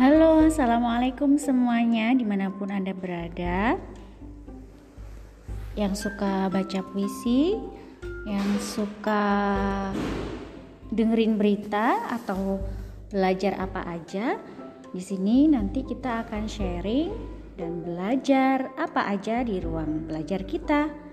Halo, assalamualaikum semuanya, di mana pun Anda berada. Yang suka baca puisi, yang suka dengerin berita, atau belajar apa aja, di sini nanti kita akan sharing dan belajar apa aja di ruang belajar kita.